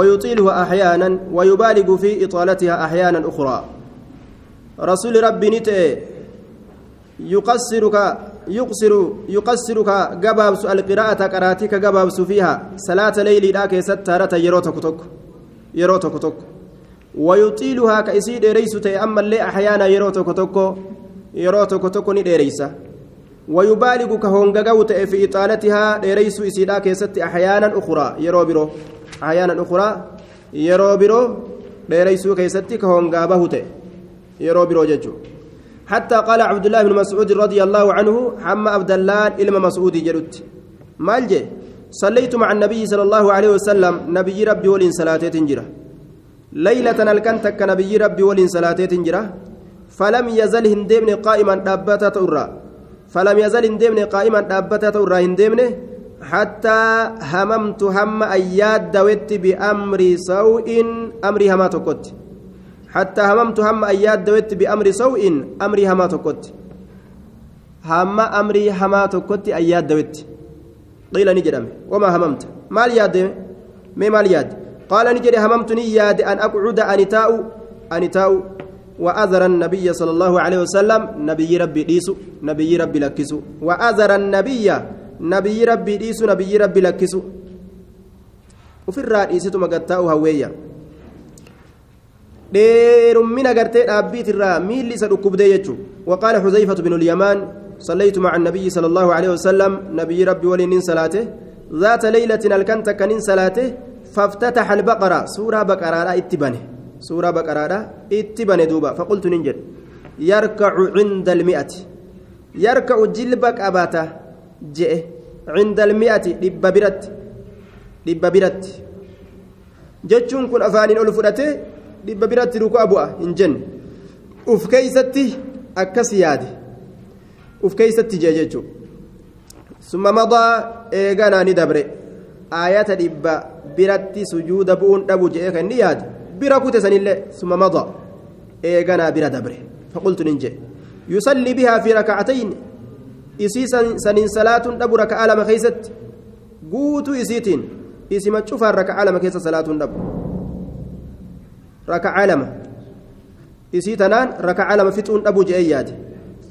ويطيلها أحيانا ويبالغ في إطالتها أحيانا أخرى. رسول ربي نتئ يقصرك يقصر يقصرك جبابس القراءة قراتك جبابس فيها صلاة ليل لا كيست تارة يروتك تك يروتك تك ويطيلها كيسيد ريس أما اللي أحيانا يروتك تك يروتك تك نديريسا ويبالغ كهونغاغوت في إطالتها ريس إسيدا كيست أحيانا أخرى يروبرو. أحيانا أخرى يروبرو ديريسو كيستي كهونغا بهوت يروبرو ججو حتى قال عبد الله بن مسعود رضي الله عنه حما عبد الله إلما مسعود جلت مالجي صليت مع النبي صلى الله عليه وسلم نبي ربي ولين صلاتي تنجرة ليلة الكنتك نبي ربي ولين صلاتي تنجرة فلم يزل هندمني قائما دابتا تورا فلم يزل هندمني قائما دابتا تورا هندمني حتى هممت هم أياد دوت بأمر سوء أمري هما تكت حتى هممت هم أياد دوت بأمر سوء أمري هما تكت هم أمري هما تكت أياد دوت قيل نجرم وما هممت؟ مال ياد؟ ما مال ياد؟ قال نجري هممتني ياد أن أقعد أنتاء أنتاء وأذر النبي صلى الله عليه وسلم نبي ربي ديسو نبي ربي لكسو وأذر النبي nabiyyi rabbii dhiisu nabiyyi rabbi lakkisu ufirraa dhiisitu magattaa'u hawweeyya dheerummina gartee dhaabbiitirraa miilli isa dhukkubdee jechuun waqaala xuzayfatu binu lyamaan صليت مع النبي صلى الله عليه وسلم نبي ربي ولين صلاته ذات ليلة الكنت كنين صلاته فافتتح البقرة سورة بقرة اتبنه سورة بقرة اتبنه دوبا فقلت ننجد يركع عند المئة يركع جلبك أباته je'e cinda almi'ati dhibba biratti dhibba biratti. Jechuun kun afaaniin ol fudhatee dhibba biratti ruku'a bu'a hin jenne. Uf keeysatti akkas yaade. Uf keeysatti jee jechuudha. Summa madaa eeganaa ni dabre. Aayata dhibba biratti sujuuda bu'uun dhabu je'ee kan inni yaade. Bira kute sanillee summa madaa eeganaa bira dabre. Faqultu nin jee. Yusallii bihaa fi rakacatayn isii saniin salaatuun dhabu raka'aa lama keessatti guutuu isiitiin isima cufaan raka'aa lama keessa salaatuun dhabu raka'aa lama isii tanaan raka'aa lama fixuun dhabu je'ee yaade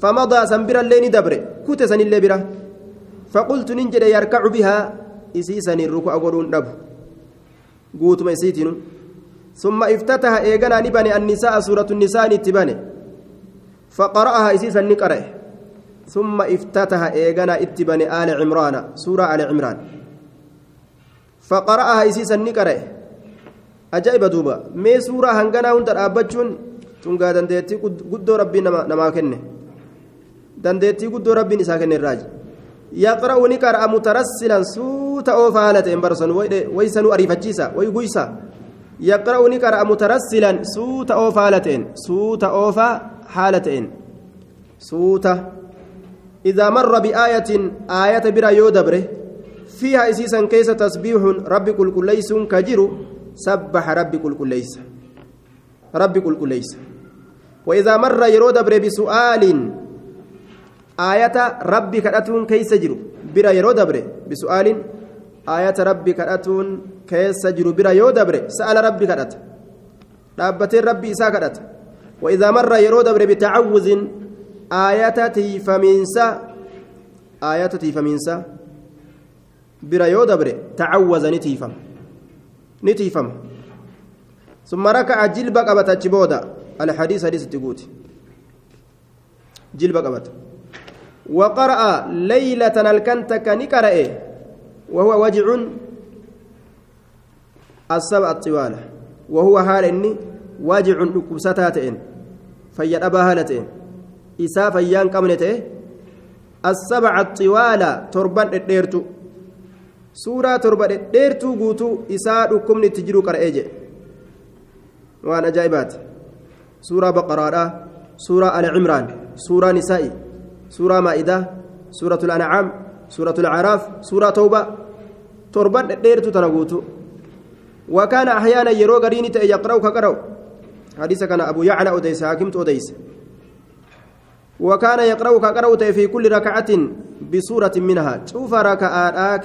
famadaa san birallee ni dabre kute sanillee bira faqultu nin jedhe yarkacu bihaa isii saniin ruku'a godhuun dhabu guutuma isiitiinu ثم افتتح إيجانا نبني النساء سورة النساء نتبني فقرأها إسيسا نقرأ ثم افتتح إيغانا اتبني آل عمران سورة آل عمران. فقرأها إسيسا نقرأ أجائب دوبا. مي سورة هنغانا هند أبجون تنغا دنديتي قدو ربي نما, كنه. دنديتي قدو ربي نسا كنه الراج. يقرأ نقرأ مترسلا سوتا أوفالة إمبرسون ويسنو أريفتشيسا ويقويسا يقرأ نقرأ مترسلا سوتا أوفالة سوتا أوفا حالتين سوتا إذا مر بآية آية برا يودبره فيها إسيسا كيس تسبيح ربي كل كليس كجر سبح ربي كل كليس ربي كل كليس وإذا مر يرودبر بسؤال آية ربي كأتون كيس جر برا يرودبر بسؤال آية ربي كأتون كيس جر برا يودبر سأل ربي كأت. ربتين ربي إسا كأت. وإذا مر يرودبر بتعوذ aayata tiifamiinsa aayata tiifamiinsa. Bira yoo dabre tacawwaza ni tiifama. Ni tiifama. ثم ركع جلب قبت بودا الحديث حديث تقوت جلب قبت وقرأ ليلة الكنتك نقرأ وهو وجع السبع الطوال وهو حال إني واجع نكبستاتين فيد أبا هالتين isaa fayyaan qabne ta'e assabaca xiwaala torban dhedheertu suuraa torba dhedheertuu guutuu isaa dhukkubni itti jiru qara'ee jedhe waan ajaa'ibaati suuraa baqaraadha suuraa ala cimraan suuraa nisaa'i suuraa maa'idaa suuratul ancaam suuratul acraaf suuraa tawba torban dhedheertuu tana guutuu وكان أحيانا يرو غريني يقرأ كقرأ حديث كان أبو يعلى أديس حاكمت أديس وكان يقرأ كقرأ في كل ركعة بسورة منها شوف ركعة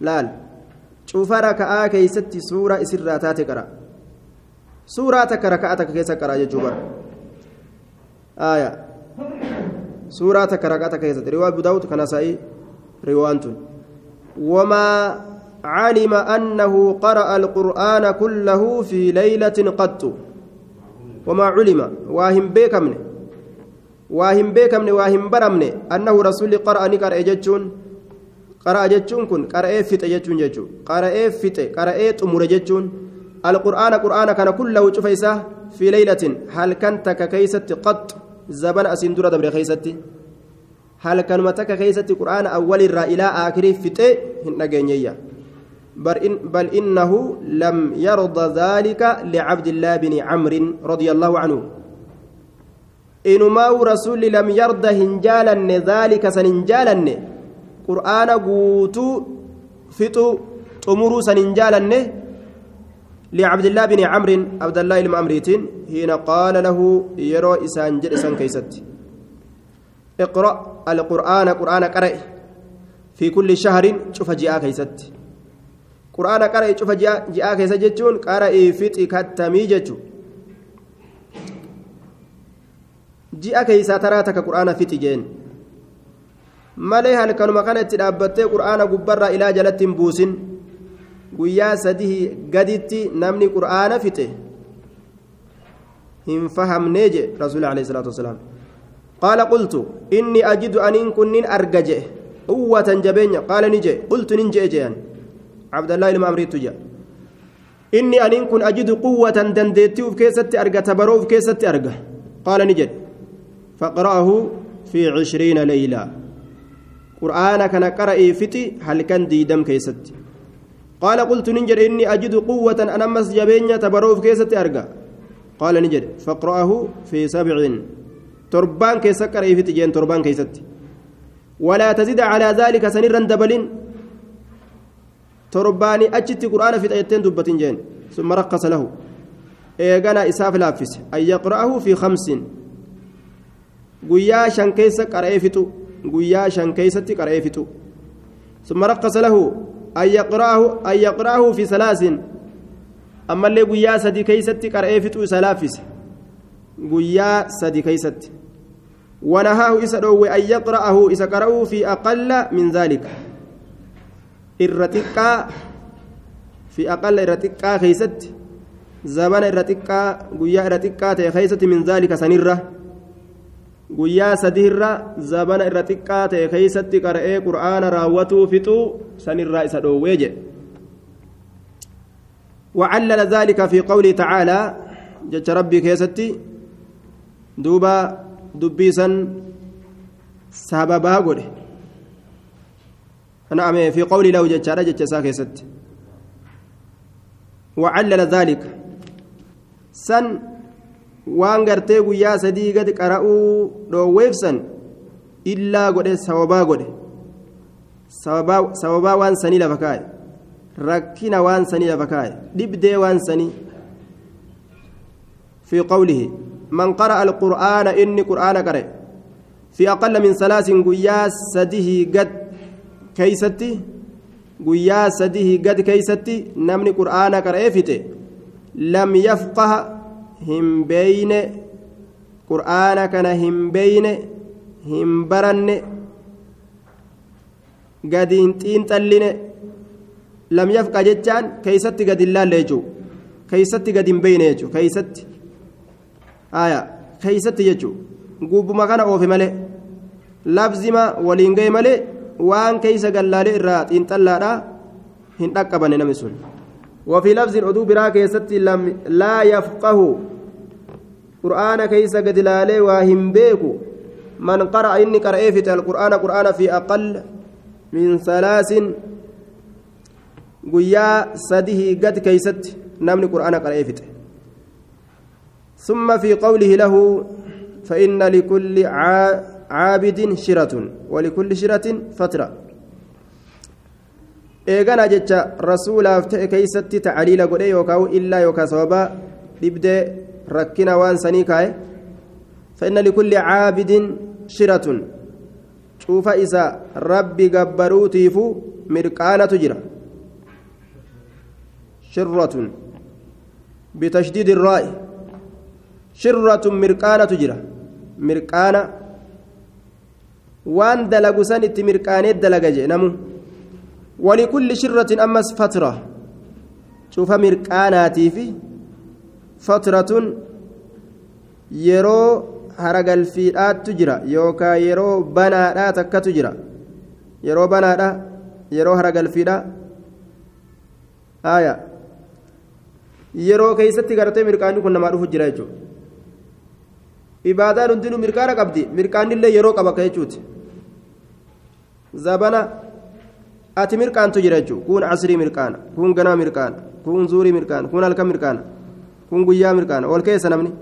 laal cufa raka'aa keeysatti suuraa isirraa taate qara suuraa takka raka'aa takka keessa qara jechuu bara aya suuraa takka raka'aa takka keessatti riwaa abu daawud kana sa'i riwaan tun wamaa علم أنه قرأ القرآن كله في ليلة قط. وما علم. واهم بيكمن. واهم بيكمن واهم برمن. أنه رسول قرأ نقرأ جتشون. قرأ جتشون كن. قرأ فت جتشون جتشون. قرأ فت قرأ تمر جتشون. القرآن قرآن كان كله شفيسة في ليلة. هل كنت ككيسة قط؟ زبن أسندورة دبر كيستي هل كان متك كيسة قرآن أول الرا إلى آخر فت بل, إن بل إنه لم يرضى ذلك لعبد الله بن عمرو رضي الله عنه. إنما رسول لم يرضى هنجالن ذلك سننجالن. قرآن قوتو فتو تمرو سننجالن لعبد الله بن عمرو عبد الله المأمريتين حين قال له يرو إسان جلسا كيست. اقرأ القرآن قرآن قرأ. في كل شهر شوف جاء كيست. Quraana qara'e cufa ji'aa keessa jechuun qara'ee fixi kattamii jechuun. Ji'a keessaa taraa takka quraana fixi jeen. Malee halkanuma kana itti dhaabbattee quraana gubbarraa ilaa jalatti hin buusin. Guyyaa sadii gaditti namni quraana fixe hin fahamnee je rasuuli alayhi salaatu wasalaam. Qaala qultu inni ajidu aniin kunnin arga je quwwatan jabeenya. Qaala ni je qultu nin je'e je'an عبد الله المامري تجا إني أن كن أجد قوة دنديتي وكيست أرجع تبرو وكيست أرجع. قال نجد. فقرأه في عشرين ليلة. قرآن كان قرأ فتي هل كان ديدم كيست قال قلت نجد إني أجد قوة أنا مس جبين تبرو وكيست أرجع. قال نجد. فقرأه في سبع. تربان كيست قرأ فتي جين تربان كيست ولا تزيد على ذلك سنرا دبلين. Torbaanii achitti quraana fixa jetteen dubbatin jeen summa rakkasa lahu eegana isaaf laaffise an yaqra'ahu fi khamsin guyyaa shan keessa qara'ee fixu guyyaa shan keessatti qara'ee fixu summa rakkasa lahu an yaqra'ahu an yaqra'ahu fi salaasin ammallee guyyaa sadi keeysatti qara'ee fixu isa laaffise guyyaa sadi keeysatti إسا دوي أن يقرأه إسا قرأه في أقل من ذلك irra xiqqaa fi aqalla irra xiqqaa keeysatti zabana irra xiqqaa guyyaa irra xiqqaa ta'e keeysatti min zaalika sanirra guyyaa sadiirra zabana irra xiqqaa ta'e keeysatti qara'ee qur'aana raawwatuu fixuu sanirraa isa dhoowwee jedhe وعلل ذلك في قوله تعالى جج ربي كيستي دوبا دبيسا سببا قوله نعم في قول له جتشارة جتشا كيست وعلل ذلك سن gartee guyyaa sadii gadi qara'uu dhoowweefsan illaa godhe sababaa godhe sababaa waan sanii lafa kaa'e rakkina waan sanii lafa kaa'e dhibdee waan sanii في قوله من قرأ القرآن إني قرآن قرأ في أقل من ثلاث قياس سده قد keeysatti guyyaa sadii gad keeysatti namni qur'aana qara'ee fite lam yafqaha hin beeyne. Qur'aana kana hin beeyne hin baranne. Gadi xiinxalline. Lam yafqa jechaan keeysatti gad hin laalle jechuu keeysatti gad hin beeyne jechuu keeysatti. Aya keeysatti jechuu gubbuma kana oofe malee labzima waliin gahe malee waan keeysa gallaalee irraa xiinxallaadha hin dhaqqabanne namni sun. وفي لفظ أدو برا كيستي لم لا يفقه قرآن كيس قد لالي واهم بيكو من قرأ إني قرأ في القرآن قرآن في أقل من ثلاث قيا سده قد كيست نمني قرآن قرأ في ثم في قوله له فإن لكل عابد شرة ولكل شرة فترة eegana jecha rasuulaaf ta'e keeysatti tacaliila godhe yookaan illaa yookaan sababa dhibdee rakkina waan sanii kaa'e فإن لكل عابد شرة cufa isa rabbi gabbaruutiifu mirqaanatu jira shirratun bitashdiidi irraa'i shirratun mirqaanatu jira mirqaana waan dalagu san itti mirqaanee dalaga jee namu walikulli shirratin ammas fatra cufa mirqaanaatiifi fatratun yeroo haragalfiidhaattu jira yookaan yeroo banaadhaa takkatu jira yeroo banaadha yeroo haragalfiidha haaya yeroo keeysatti gartee mirqaanni kun namaa dhufu jira jechuudha ibaadaan hundinuu mirqaana qabdi mirqaannillee yeroo qaba akka jechuuti zabana ati mirqaantu jira jechuudha kun asrii mirqaana kun ganaa mirqaana kun zuurii mirqaana kun halkan mirqaana kun guyyaa mirqaana ol keessa namni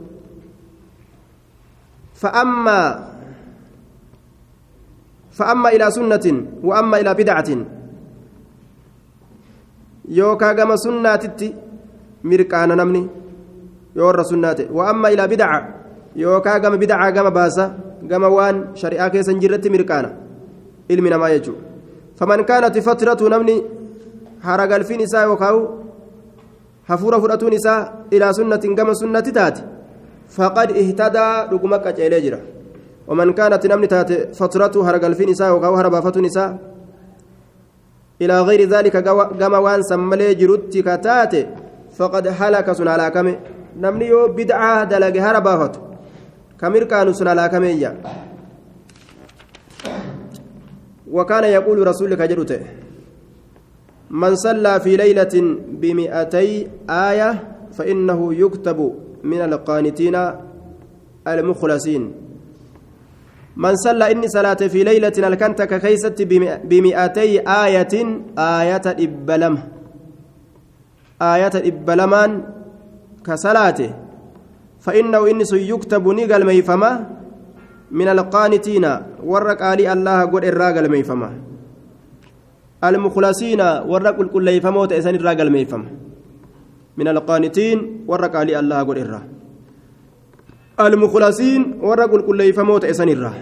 إلى سنة وأما إلى بدعة يوكا كما سنة مركانا نمني يور سنة وأما إلى بدعة يوكا كما بدعة كما باسا كما وان شريعة كيسا جرت مركانا علمنا ما فترة نمني حرق الفين إساء وكاو حفورة فرأتون إساء إلى سنة كما سنة تاتي فقد اهتدى رقمك أجيلي جرا ومن كانت نمني تات فترته هرق الفين نساء وقاو هربا فتو نساء إلى غير ذلك قام وان سملي جرت كتات فقد هلك سن على كم نمني يو بدعة دلق هربا فتو كمير كانوا سن على كم وكان يقول رسولك جرته من صلى في ليلة بمئتي آية فإنه يكتب من القانتين المخلصين. من صلى إني صلاة في ليلة الكنتك كيست بمئتي آية آية إبلم آية إبلمان كصلاته فإنه إني يكتب نقل ميفما من القانتين ورق آلي الله قد الراقل ميفما المخلصين ورق الكل يفموت إسان الراقل ميفما من القانتين ورق علي الله قل إرى المخلصين ورق كل يفموت إسان إرى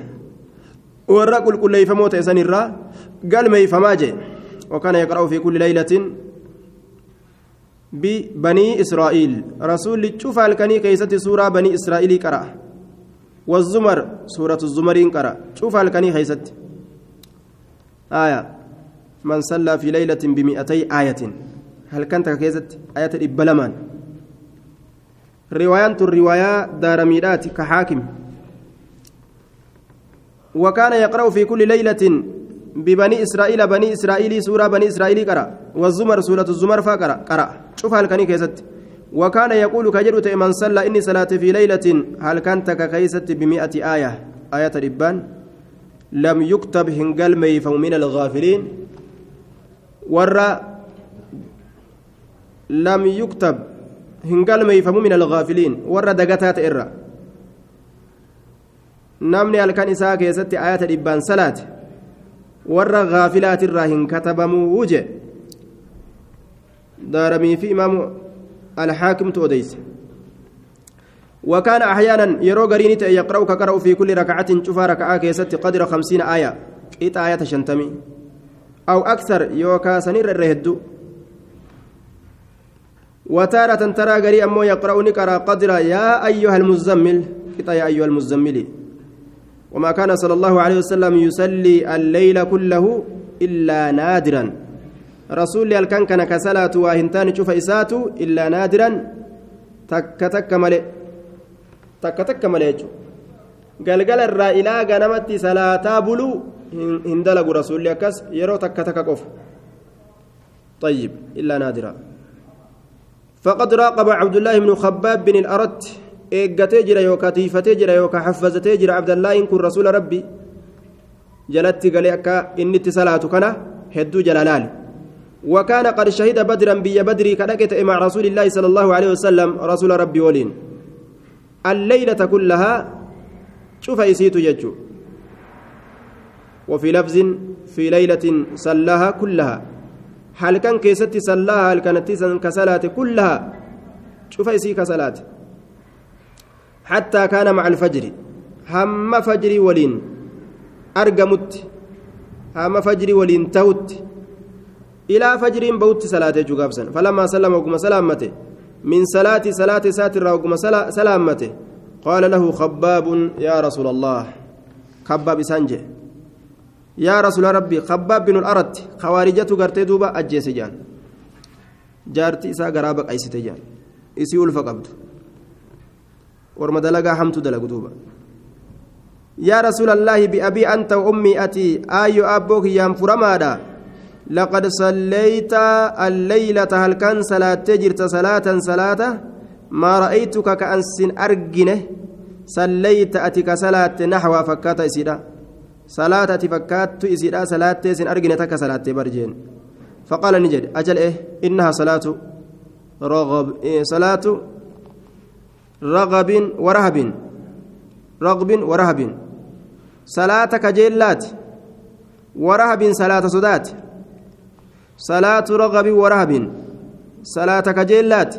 ورق كل يفموت إسان إرى قال ما يفماجي وكان يقرأ في كل ليلة ببني إسرائيل. رسول تشوف الكني كيست سورة بني إسرائيل قرأ. والزمر سورة الزمرين قرأ. شوف الكني كيست آية. من صلى في ليلة بمئتي آية. هل كانت كيزت آية إبلمان رواية الرواية دارميدات كحاكم. وكان يقرأ في كل ليلة ببني إسرائيل بني إسرائيل سورة بني إسرائيل قرأ. والزمر سورة الزمر فقرأ قرأ. شوف هل كان كيزت وكان يقول كجرت من صلى إني صلاة في ليلة هل كانت كيزت بمئة آية؟ آية الإبان لم يكتب هنقل ميفو من الغافلين. ورّا لم يكتب هنقال ما يفهموا من الغافلين. ورد دقتات إرّا نمني الكان إساء كيست آيات الإبان صلاة ورّ غافلات الراهن كتبموا وجه دارمي في إمام الحاكم توديس وكان أحيانا يرو قريني يقرأ كقرأ في كل ركعة شوفا ركعة كيست قدر خمسين آية. إيت آية شنتمي أو أكثر يوكا سنير الرهدو. وتارة ترى قري أمو يقرأ نقرأ قدر. يا أيها المزمل. كتا يا أيها المزمل. وما كان صلى الله عليه وسلم يصلي الليل كله إلا نادرا. رسول الكن كان كسلات واهنتان شوف إساتو إلا نادرا تك تك ملئ. تك تك ملئ قلقل الرائلة قنمت صلاة بلو هندلق رسول أكس يرو تك تك قف. طيب إلا نادرا. فقد راقب عبد الله بن خباب بن الأرت إيقاتي جرا يوكا تيفتي جرا يوكا حفظتي جرا عبد الله إن كن رسول ربي. جلت قال أكا إني صلاة كنا هدو جلالان وكان قد شهد بدرا بي بدري كدكت مع رسول الله صلى الله عليه وسلم رسول ربي ولين. الليلة كلها شوف يسيت يجو. وفي لفظ في ليلة صلاها كلها. هل كان كيستي صلاها هل كانت كصلاة كلها؟ شوف يسي كصلاة حتى كان مع الفجر. هم فجر ولين. أرقمت. hama fajrii waliin ta'utti ba'utti salaatee jugaabsan falammaa sallama oguma salaammate min salaati salaati isaatirraa oguma salaammate qaala lahu khabbaabun yaa rasuula allah kabbaab isaan jee yaa rasuula rabbi khabbaab binu aratti khawaarijatu gartee duuba ajjeese jaan jaarti isaa garaa baqaysite jaan isii ulfa qabdu warma dalagaa hamtu dalagu duuba يا رسول الله بأبي أنت وأمي أتي آي أبوك يام فرمادا لقد صليت الليلة هل كان صلاة جرت صلاة صلاة. ما رأيتك كأنس أرجنه. صليت أتك صلاة نحو فكات إسيدا. صلاة فكات إسيدا صلاة سن أرجنه تك صلاة برجين. فقال نجد أجل إيه؟ إنها صلاة رغب إيه؟ صلاة رغب ورهب. رغب ورهب. صلاة كجيلات. ورهب صلاة صدات صلاة رغب ورهب. صلاة كجيلات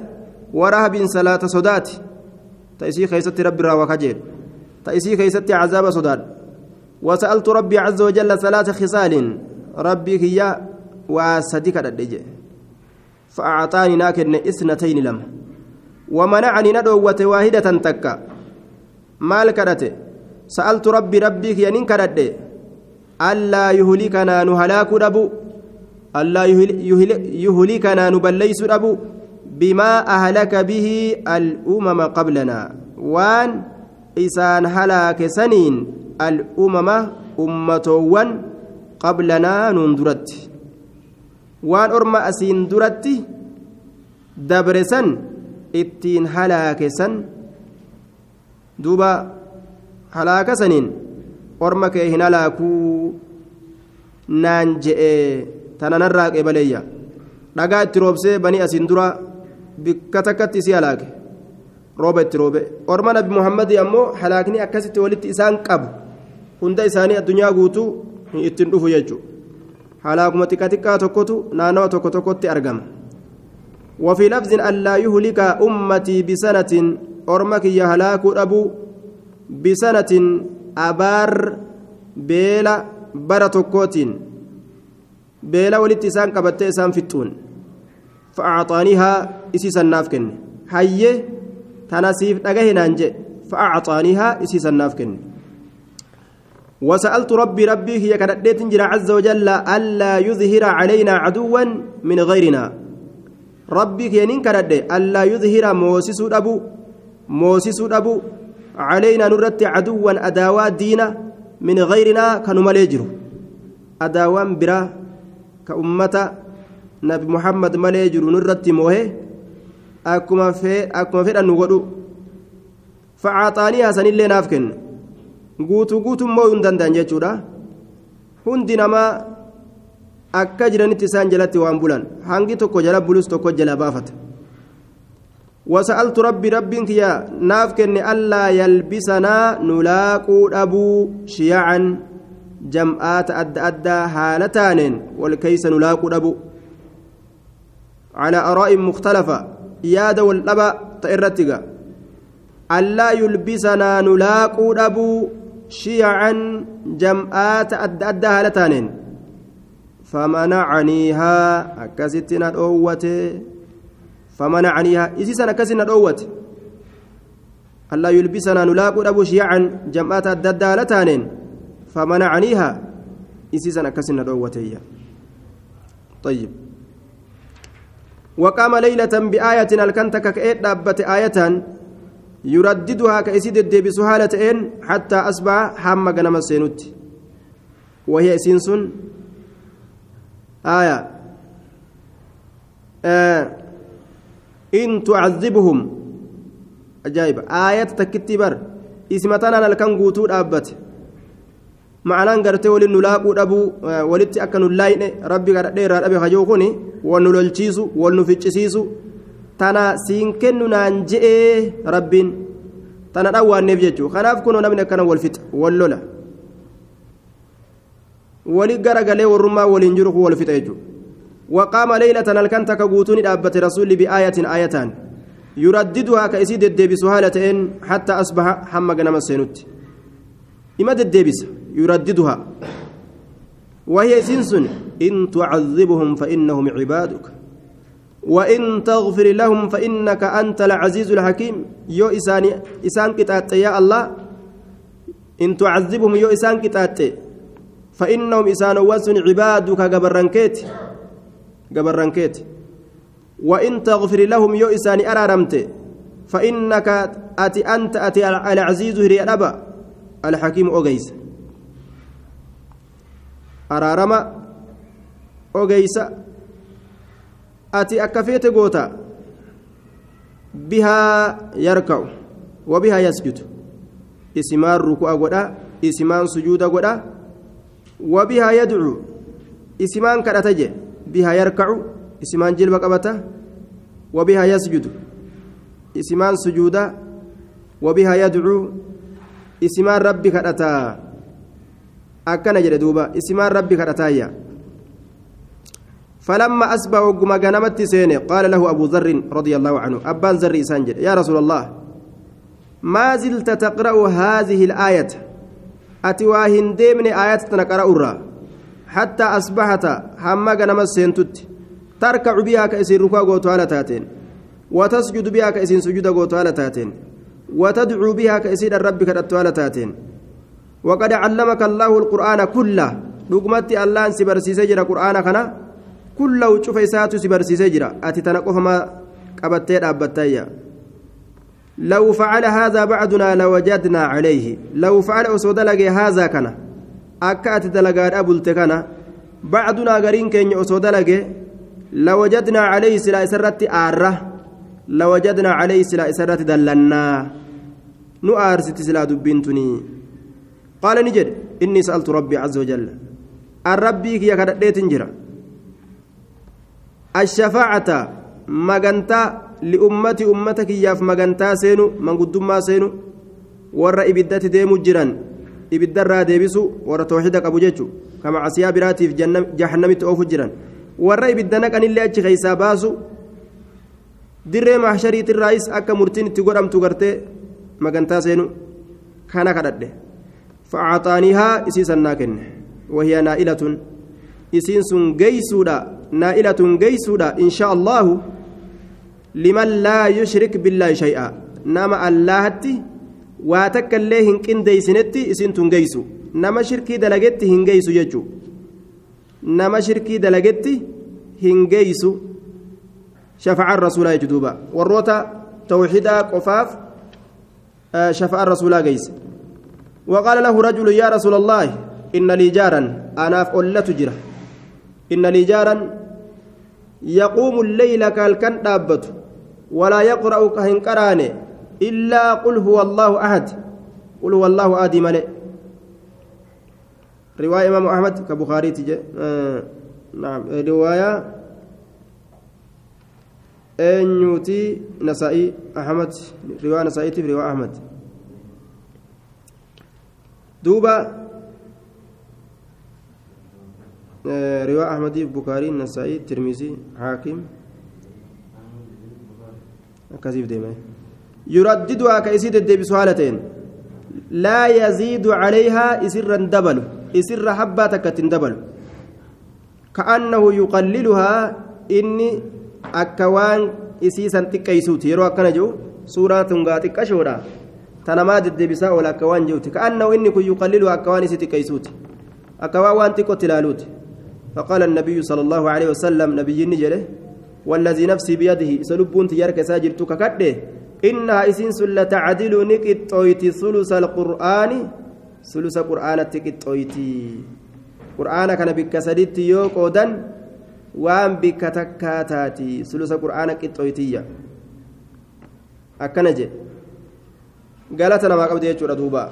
ورهب صلاة صدات. تأسي خيست رب الروا كجيل. تأسي خيست عذاب صدات. وسألت ربي عز وجل ثلاث خصال. ربي هي وصديق الدجي فأعطاني ناكن إثنتين لم. ومنعني ندوة واحدة تكا. مال كرته سألت ربي ربي ينين كرده ألا يهلكنا نهلاك دبو. ألا يهلكنا نبليس دبو بما أهلك به الأمم قبلنا. وان إسان هلاك سنين الأمم أمتوان قبلنا نندرت. وان أرم أسين درت دبرسن ittiin halaakesan duuba halaaka saniin orma kee hin halaakuu naan je'ee tananarraa qeebaleeyya dhagaa itti roobsee banii asiin dura bikka takkatti isii halaake rooba itti roobe orma nabi muhammadii ammoo halaakni akkasitti walitti isaan qabu hunda isaanii addunyaa guutuu ittiin dhufu jechuudha halaakuma xiqqaa xiqqaa tokkotu naannawa tokko tokkotti argama. وفي لفظ ألا يهلك أمتي بسنة أرمك يا هلاك أبو بسنة أبار بيلا برتكوت بيلا ولدت إسان قبت إسان فتون فأعطانيها إسيسا نافكن هي تناسيف نجهنا نجي فأعطانيها إسيسا نافكن وسألت ربي ربي هي كدت عز وجل ألا يظهر علينا عدوا من غيرنا rabbii keeniin kadhadhe allaa yudhira moosisuu dhabu moosisuu dhabu calaynaa nurratti caduwwan adaawaa diina min gayrinaa kanu malee jiru adaawaan biraa ka ummata nabi muhammad malee jiru nurratti moohe akkuma fedhan nu godhu facaaxaanii hasanillee naaf kenne guutuu guutummoo hin danda'an jechuudha hundi namaa akka jiranitti isaan jalatti waan bulan hangi tokko jala bulus tokko jala baafata وسألت ربي ربي يا ناف كن ألا يلبسنا نلاقو أبو شيعا جمعات أد أدى هالتان والكيس نلاقو أبو على آراء مختلفة. ياد والأبا تئرتك. ألا يلبسنا نلاقو أبو شيعا جمعات أد أدى هالتان فمنعنيها أكستنا الأوة فمنعنيها إذا أكستنا الأوة ألا يلبسنا نلاقو أبو شيعا جمعات الدالتان فمنعنيها إذا أكستنا الأوة طيب. وقام ليلة بآية الكنتك كأيت دابت آية يرددها كأسيد الدبس هالتين حتى أصبح حمى جنم السينوت. وهي سينسون آية. آه. إن تعذبهم. أجايب. آية تكتبر. إسمتنا لكن قوتود ma'anaan gartee waliin nu laaquu dhabuu eh, walitti akka nu laayne rabbi kadhadhee irraa dhabe hajoo kuni wal nu lolchiisu wal nu ficcisiisu. Tana siin kennu naan je'ee rabbiin. Tana dhawwaanneef jechuudha kanaaf kunoo namni akkana wal fixa wal lola. Wali garagalee warrummaa waliin jiru kun wal fixa jechuudha waqaama leeylatan halkan takka guutuu ni dhaabbate rasuulli bi'aayatiin ayataan yuraddiduhaa ka isii deddeebisu haala ta'een hatta asbaha hamma ganama seenutti. Ima deddeebisa. Yuraddiduhaa وهي سنسن إن تعذبهم فإنهم عبادك. وإن تغفر لهم فإنك أنت العزيز الحكيم. يو إسان إسان كتات يا الله. إن تعذبهم يو إسان كتات فإنهم إسان وسن عبادك جبرانكيت جبرانكيت وإن تغفر لهم يو إسان أرارمت. فإنك أتي أنت أتي العزيز هري الحكيم أوغيس أرارما أوغيس ati akka feete goota bihaa yarka'u wabihaa yasjudu isimaan ruku'a godha isimaan sujuuda godha wabihaa yadcu isimaan kadhata je bihaa yarkacu isimaan jilba qabata wabihaa yasjudu isimaan sujuuda wabihaa yadcuu isimaan rabbi kadhata akkana jedhe duuba isimaan rabbi kadhataayya فلما أصبح وقم غنمت سيني قال له أبو ذر رضي الله عنه أبان ذر إسانجد يا رسول الله ما زلت تقرأ هذه الآية أتواهن ديمن آيات تنقرأ حتى أصبحت هم غنمت سينتت تركع بها كأسين ركوع قوتوالا تاتين وتسجد بها كأسين سجود قوتوالا تاتين وتدعو بها كأسين الرب كالأتوالا تاتين وقد علمك الله القرآن كله. لقمت الله سبرسي سجر قرآن كنا kullahu cufa isaatu si barsiisee jira ati لو فعل هذا بعدنا لوجدنا عليه. لو فعل أسود لقي هذا كان أكات دلقات أبو التكنا. بعدنا قرين كين أسود لقي لوجدنا عليه سلا إسرت آرة. لوجدنا عليه سلا إسرت دلنا. نؤارست سلا دبنتني. qaala ni jedhe inni sa'altu rabbii caza wajalla an rabbii kiyya kadhadheetin jira. Ashafaacata magantaa liummati ummata kiyyaaf magantaa seenu manguddummaa seenu warra ibiddatti deemu jiran ibiddarraa deebisu warra tooxida qabu jechu kama casiyaa biraatiif jahannamitti oofu jiran warra ibidda naqanillee achi keeysaa baasu dirree mahshariitirraayis akka murtiin itti godhamtu gartee magantaa seenu kana kadhadhe. Naa'ilatun isiin sun geeysuudha naa'ilatun geeysuudha insha allahu liman laa yushrik billaahi shay'a nama allaahatti waa takka illee hin qindeeysinetti isiin tun geeysu nama shirkii dalagetti hin geeysu jechuu nama shirkii dalagetti hin geeysu شفع الرسول يجدوبا وروتا توحيدا قفاف شفع الرسول جيس وقال له رجل يا رسول الله إن لي جارا أنا أقول تجرى إن لي جارا يقوم الليل كالكن دابته ولا يقرأ كهن إلا قل هو الله أحد. قل هو الله آدي ملئ. رواية إمام أحمد كبخاري تجي. آه نعم. رواية eenyuuti nasaa'ii ahmad riwaa nasaa'iitiif riwaa ahmad duuba riwaa ahmadiif bukaarii nasaa'ii tirmizii haakim akkasiif deeme yuraddiduhaa ka isii deddeebisu haala ta'een laa yaziidu calayhaa isirran dabalu isirra habbaa takka ittiin dabalu ka'annahu yuqalliluhaa inni akka waan isiisan xiqqeeysuuti yeroo akkana jiru suuraa tungaa xiqqashoodha tanamaa deddeebisaa oola akka waan jiruuti ka'annahu inni kun yuqallilu akka waan isii xiqqeeysuuti akka waan waan xiqqotti ilaaluuti فقال النبي صلى الله عليه وسلم نبي نجله والذي نفسي بيده سلبون تجارك ساجر تككده إنها إسنس لتعدل نكتويتي ثلث القرآن ثلث قرآن تكتويتي قرآن كان يوكودن waan bikka takkaa taati sulusa qur'aana qixxooytiyya akkana jedhe galata namaa qabdi jechuudha duuba